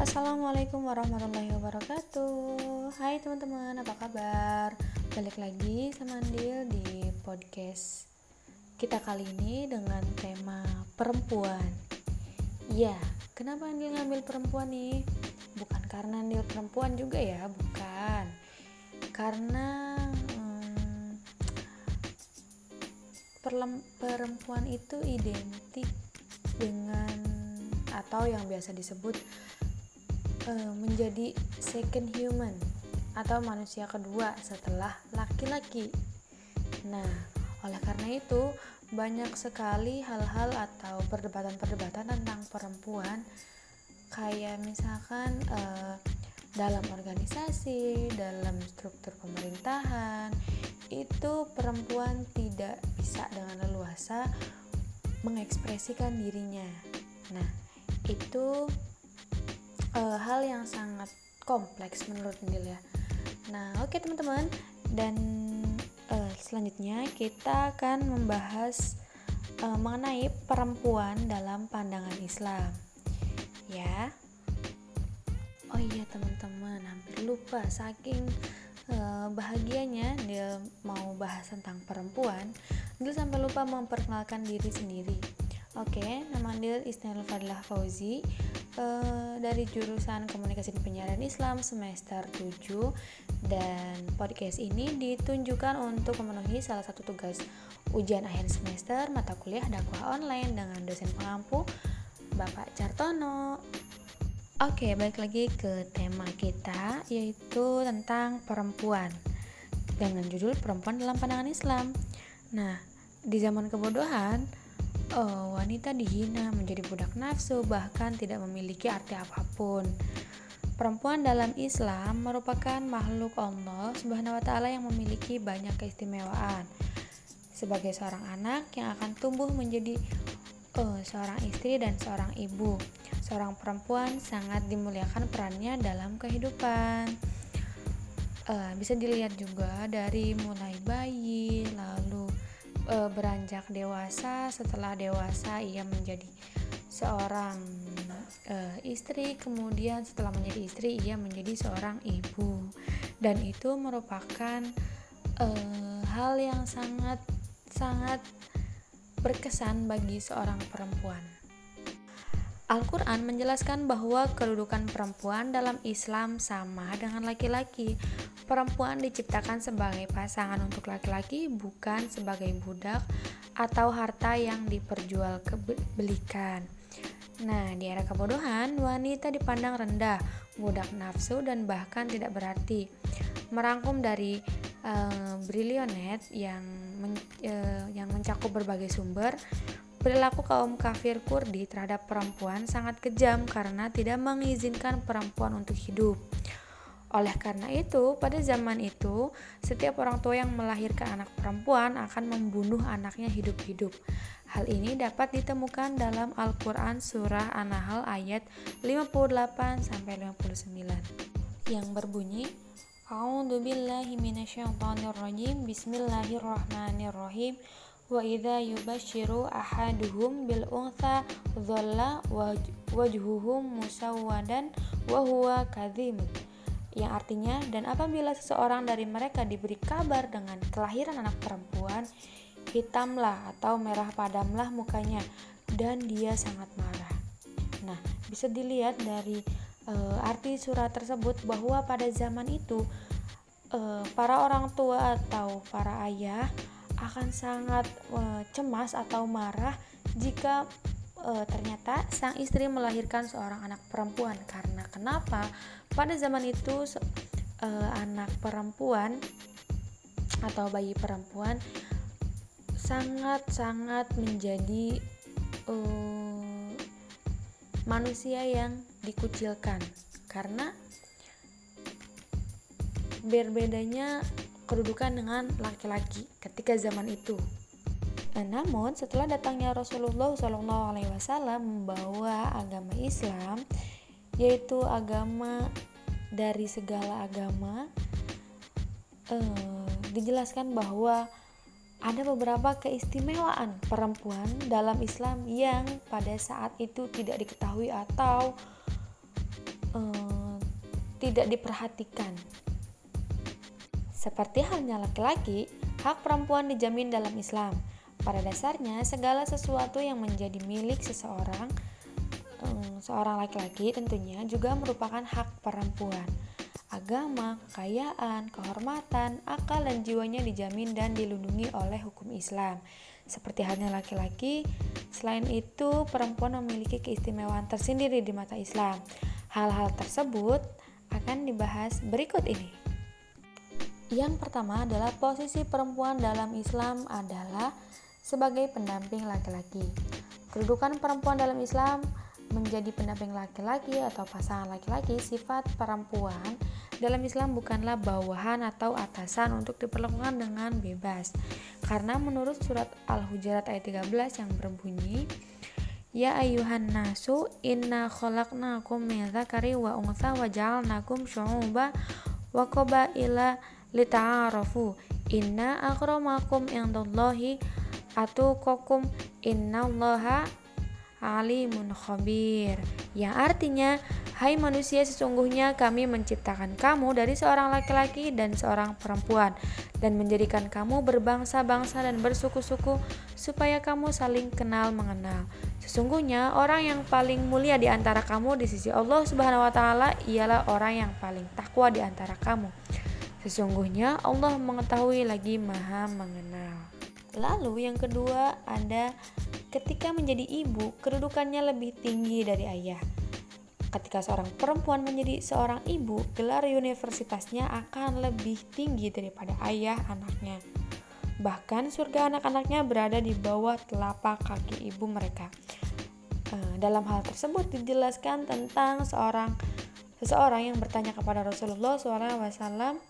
Assalamualaikum warahmatullahi wabarakatuh Hai teman-teman, apa kabar? Balik lagi sama Andil di podcast kita kali ini dengan tema perempuan Ya, kenapa Andil ngambil perempuan nih? Bukan karena Andil perempuan juga ya, bukan Karena hmm, perempuan itu identik dengan atau yang biasa disebut uh, menjadi second human atau manusia kedua setelah laki-laki. Nah, oleh karena itu banyak sekali hal-hal atau perdebatan-perdebatan tentang perempuan kayak misalkan uh, dalam organisasi, dalam struktur pemerintahan itu perempuan tidak bisa dengan leluasa mengekspresikan dirinya. Nah, itu uh, hal yang sangat kompleks menurut Nil ya. Nah, oke okay, teman-teman, dan uh, selanjutnya kita akan membahas uh, mengenai perempuan dalam pandangan Islam. Ya. Oh iya teman-teman, hampir lupa saking bahagianya dia mau bahas tentang perempuan, dia sampai lupa memperkenalkan diri sendiri. Oke, nama Andil Isnail Fadlah Fauzi uh, dari jurusan Komunikasi Penyiaran Islam semester 7 dan podcast ini ditunjukkan untuk memenuhi salah satu tugas ujian akhir semester mata kuliah dakwah online dengan dosen pengampu Bapak Cartono. Oke, balik lagi ke tema kita yaitu tentang perempuan dengan judul perempuan dalam pandangan Islam. Nah, di zaman kebodohan oh, wanita dihina menjadi budak nafsu bahkan tidak memiliki arti apa pun. Perempuan dalam Islam merupakan makhluk Allah Subhanahu wa taala yang memiliki banyak keistimewaan. Sebagai seorang anak yang akan tumbuh menjadi oh, seorang istri dan seorang ibu, seorang perempuan sangat dimuliakan perannya dalam kehidupan. Uh, bisa dilihat juga dari mulai bayi, lalu e, beranjak dewasa setelah dewasa ia menjadi seorang e, istri kemudian setelah menjadi istri ia menjadi seorang ibu. Dan itu merupakan e, hal yang sangat sangat berkesan bagi seorang perempuan Al-Quran menjelaskan bahwa kedudukan perempuan dalam Islam sama dengan laki-laki. Perempuan diciptakan sebagai pasangan untuk laki-laki, bukan sebagai budak atau harta yang diperjualbelikan. Nah, di era kebodohan, wanita dipandang rendah, budak nafsu, dan bahkan tidak berarti. Merangkum dari uh, Brilionet yang men, uh, yang mencakup berbagai sumber, Perilaku kaum kafir Kurdi terhadap perempuan sangat kejam karena tidak mengizinkan perempuan untuk hidup. Oleh karena itu, pada zaman itu, setiap orang tua yang melahirkan anak perempuan akan membunuh anaknya hidup-hidup. Hal ini dapat ditemukan dalam Al-Qur'an surah An-Nahl ayat 58 sampai 59 yang berbunyi A'udzu billahi Bismillahirrahmanirrahim wa idza yubashiru ahaduhum bil untha dhalla wajhuhum musawwadan wa yang artinya dan apabila seseorang dari mereka diberi kabar dengan kelahiran anak perempuan hitamlah atau merah padamlah mukanya dan dia sangat marah. Nah bisa dilihat dari e, arti surat tersebut bahwa pada zaman itu e, para orang tua atau para ayah akan sangat uh, cemas atau marah jika uh, ternyata sang istri melahirkan seorang anak perempuan. Karena kenapa? Pada zaman itu uh, anak perempuan atau bayi perempuan sangat-sangat menjadi uh, manusia yang dikucilkan. Karena berbedanya kedudukan dengan laki-laki ketika zaman itu. Nah, namun setelah datangnya Rasulullah Shallallahu Alaihi Wasallam membawa agama Islam, yaitu agama dari segala agama, eh, dijelaskan bahwa ada beberapa keistimewaan perempuan dalam Islam yang pada saat itu tidak diketahui atau uh, tidak diperhatikan. Seperti halnya laki-laki, hak perempuan dijamin dalam Islam. Pada dasarnya, segala sesuatu yang menjadi milik seseorang, um, seorang laki-laki tentunya juga merupakan hak perempuan. Agama, kekayaan, kehormatan, akal, dan jiwanya dijamin dan dilindungi oleh hukum Islam. Seperti halnya laki-laki, selain itu perempuan memiliki keistimewaan tersendiri di mata Islam. Hal-hal tersebut akan dibahas berikut ini. Yang pertama adalah posisi perempuan dalam Islam adalah sebagai pendamping laki-laki. Kedudukan perempuan dalam Islam menjadi pendamping laki-laki atau pasangan laki-laki, sifat perempuan dalam Islam bukanlah bawahan atau atasan untuk diperlakukan dengan bebas. Karena menurut surat Al-Hujurat ayat 13 yang berbunyi, Ya ayuhan nasu inna khalaqnakum min dzakari wa untha wa ja'alnakum syu'uba wa qabaila lita'arafu. Inna akramakum indallahi atuqakum innallaha alimun khabir. Yang artinya hai manusia sesungguhnya kami menciptakan kamu dari seorang laki-laki dan seorang perempuan dan menjadikan kamu berbangsa-bangsa dan bersuku-suku supaya kamu saling kenal mengenal. Sesungguhnya orang yang paling mulia di antara kamu di sisi Allah Subhanahu wa taala ialah orang yang paling takwa di antara kamu Sesungguhnya Allah mengetahui lagi maha mengenal. Lalu yang kedua ada ketika menjadi ibu kedudukannya lebih tinggi dari ayah. Ketika seorang perempuan menjadi seorang ibu, gelar universitasnya akan lebih tinggi daripada ayah anaknya. Bahkan surga anak-anaknya berada di bawah telapak kaki ibu mereka. Eh, dalam hal tersebut dijelaskan tentang seorang seseorang yang bertanya kepada Rasulullah SAW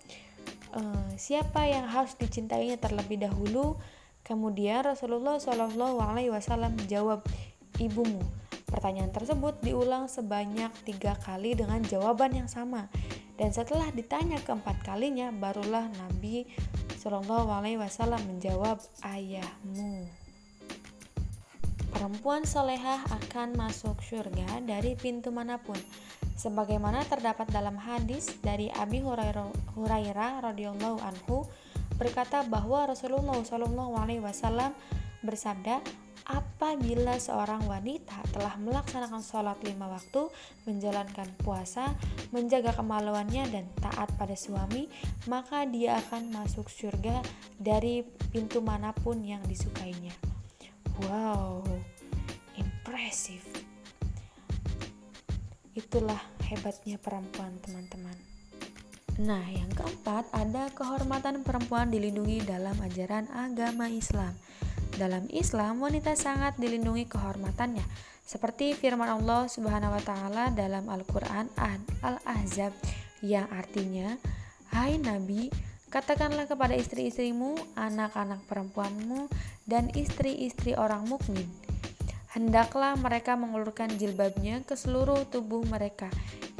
uh, siapa yang harus dicintainya terlebih dahulu? Kemudian Rasulullah SAW menjawab ibumu. Pertanyaan tersebut diulang sebanyak tiga kali dengan jawaban yang sama. Dan setelah ditanya keempat kalinya barulah Nabi Wasallam menjawab ayahmu perempuan solehah akan masuk surga dari pintu mana pun sebagaimana terdapat dalam hadis dari Abi Hurairah, radhiyallahu anhu berkata bahwa Rasulullah Shallallahu alaihi wasallam bersabda apabila seorang wanita telah melaksanakan sholat lima waktu, menjalankan puasa, menjaga kemaluannya dan taat pada suami, maka dia akan masuk surga dari pintu mana pun yang disukainya. Wow, impresif. Itulah hebatnya perempuan, teman-teman. Nah, yang keempat, ada kehormatan perempuan dilindungi dalam ajaran agama Islam. Dalam Islam, wanita sangat dilindungi kehormatannya, seperti firman Allah Subhanahu wa taala dalam Al-Qur'an Al-Ahzab yang artinya, "Hai Nabi, katakanlah kepada istri-istrimu, anak-anak perempuanmu, dan istri-istri orang mukmin hendaklah mereka mengulurkan jilbabnya ke seluruh tubuh mereka.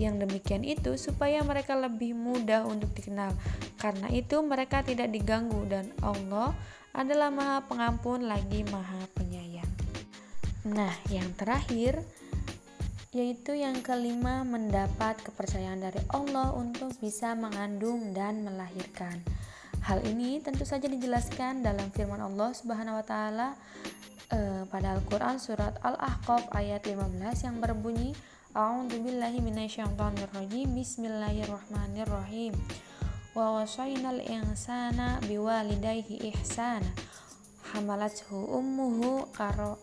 Yang demikian itu supaya mereka lebih mudah untuk dikenal. Karena itu mereka tidak diganggu dan Allah adalah Maha Pengampun lagi Maha Penyayang. Nah, yang terakhir yaitu yang kelima mendapat kepercayaan dari Allah untuk bisa mengandung dan melahirkan. Hal ini tentu saja dijelaskan dalam firman Allah Subhanahu wa taala uh, pada Al-Quran surat Al-Ahqaf ayat 15 yang berbunyi A'udzubillahi minasyaitonirrajim Bismillahirrahmanirrahim Wa wasainal insana biwalidayhi ihsana Hamalathu ummuhu karo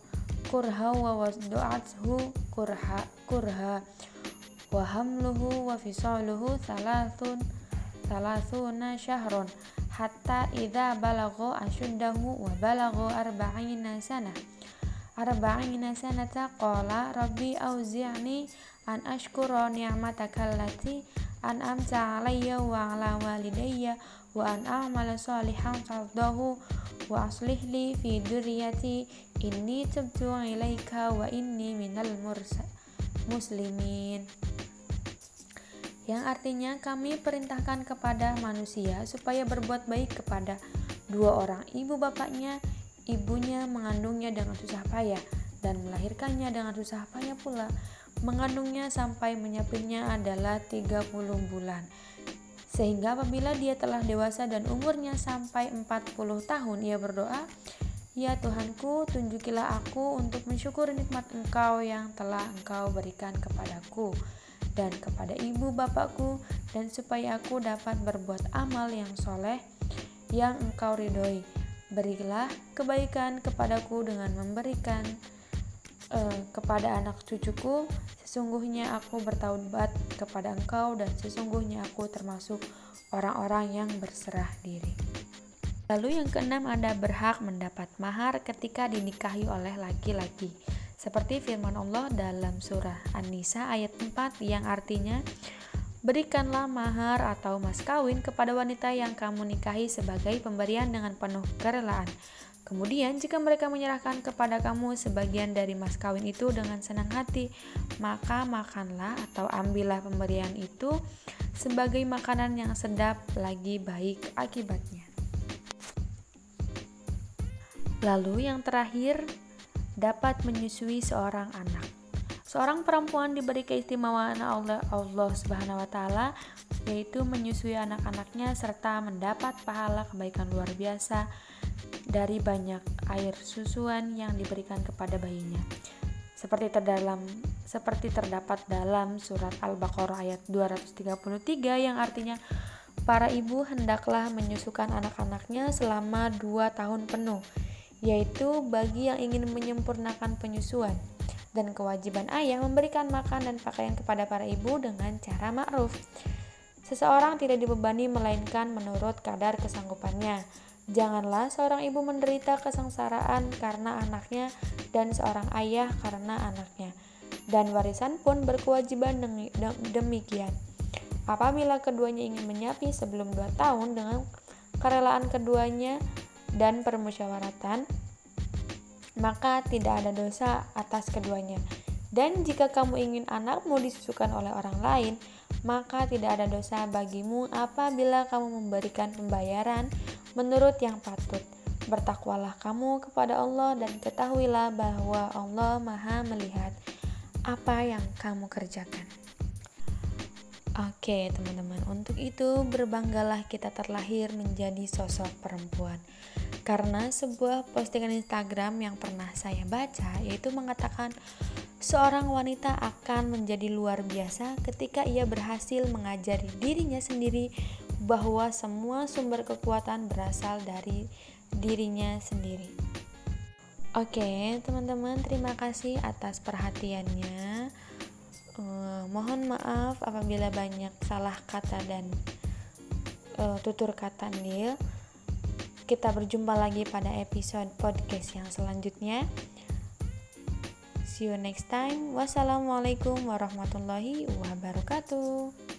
kurha wa wasdu'athu kurha kurha. Wa hamluhu wa fisaluhu thalathun thalathuna syahrun hatta idza balagha ashuddahu wa balagha arba'ina sana. Arba'ina sanata qala rabbi auzi'ni an ashkura ni'mataka allati an'amta alayya wa ala walidayya wa an a'mala salihan tardahu wa aslih li fi dzurriyyati inni tubtu inni minal muslimin yang artinya kami perintahkan kepada manusia supaya berbuat baik kepada dua orang ibu bapaknya, ibunya mengandungnya dengan susah payah dan melahirkannya dengan susah payah pula. mengandungnya sampai menyapinya adalah 30 bulan. Sehingga apabila dia telah dewasa dan umurnya sampai 40 tahun, ia berdoa, Ya Tuhanku, tunjukilah aku untuk mensyukuri nikmat Engkau yang telah Engkau berikan kepadaku dan kepada ibu bapakku dan supaya aku dapat berbuat amal yang soleh yang Engkau ridhoi. Berilah kebaikan kepadaku dengan memberikan uh, kepada anak cucuku sesungguhnya aku bertaubat kepada engkau dan sesungguhnya aku termasuk orang-orang yang berserah diri. Lalu yang keenam anda berhak mendapat mahar ketika dinikahi oleh laki-laki. Seperti firman Allah dalam surah An-Nisa ayat 4 yang artinya Berikanlah mahar atau mas kawin kepada wanita yang kamu nikahi sebagai pemberian dengan penuh kerelaan Kemudian, jika mereka menyerahkan kepada kamu sebagian dari mas kawin itu dengan senang hati, maka makanlah atau ambillah pemberian itu sebagai makanan yang sedap lagi baik akibatnya. Lalu, yang terakhir, dapat menyusui seorang anak. Seorang perempuan diberi keistimewaan oleh Allah Subhanahu wa taala yaitu menyusui anak-anaknya serta mendapat pahala kebaikan luar biasa dari banyak air susuan yang diberikan kepada bayinya. Seperti terdalam seperti terdapat dalam surat Al-Baqarah ayat 233 yang artinya para ibu hendaklah menyusukan anak-anaknya selama dua tahun penuh, yaitu bagi yang ingin menyempurnakan penyusuan dan kewajiban ayah memberikan makan dan pakaian kepada para ibu dengan cara ma'ruf. Seseorang tidak dibebani melainkan menurut kadar kesanggupannya. Janganlah seorang ibu menderita kesengsaraan karena anaknya dan seorang ayah karena anaknya. Dan warisan pun berkewajiban demikian. Apabila keduanya ingin menyapi sebelum dua tahun dengan kerelaan keduanya dan permusyawaratan, maka tidak ada dosa atas keduanya. Dan jika kamu ingin anakmu disusukan oleh orang lain, maka tidak ada dosa bagimu apabila kamu memberikan pembayaran menurut yang patut. Bertakwalah kamu kepada Allah dan ketahuilah bahwa Allah Maha melihat apa yang kamu kerjakan. Oke, teman-teman, untuk itu berbanggalah kita terlahir menjadi sosok perempuan. Karena sebuah postingan Instagram yang pernah saya baca yaitu mengatakan seorang wanita akan menjadi luar biasa ketika ia berhasil mengajari dirinya sendiri bahwa semua sumber kekuatan berasal dari dirinya sendiri. Oke, teman-teman, terima kasih atas perhatiannya. Uh, mohon maaf apabila banyak salah kata dan uh, tutur kata Nil. Kita berjumpa lagi pada episode podcast yang selanjutnya. See you next time. Wassalamualaikum warahmatullahi wabarakatuh.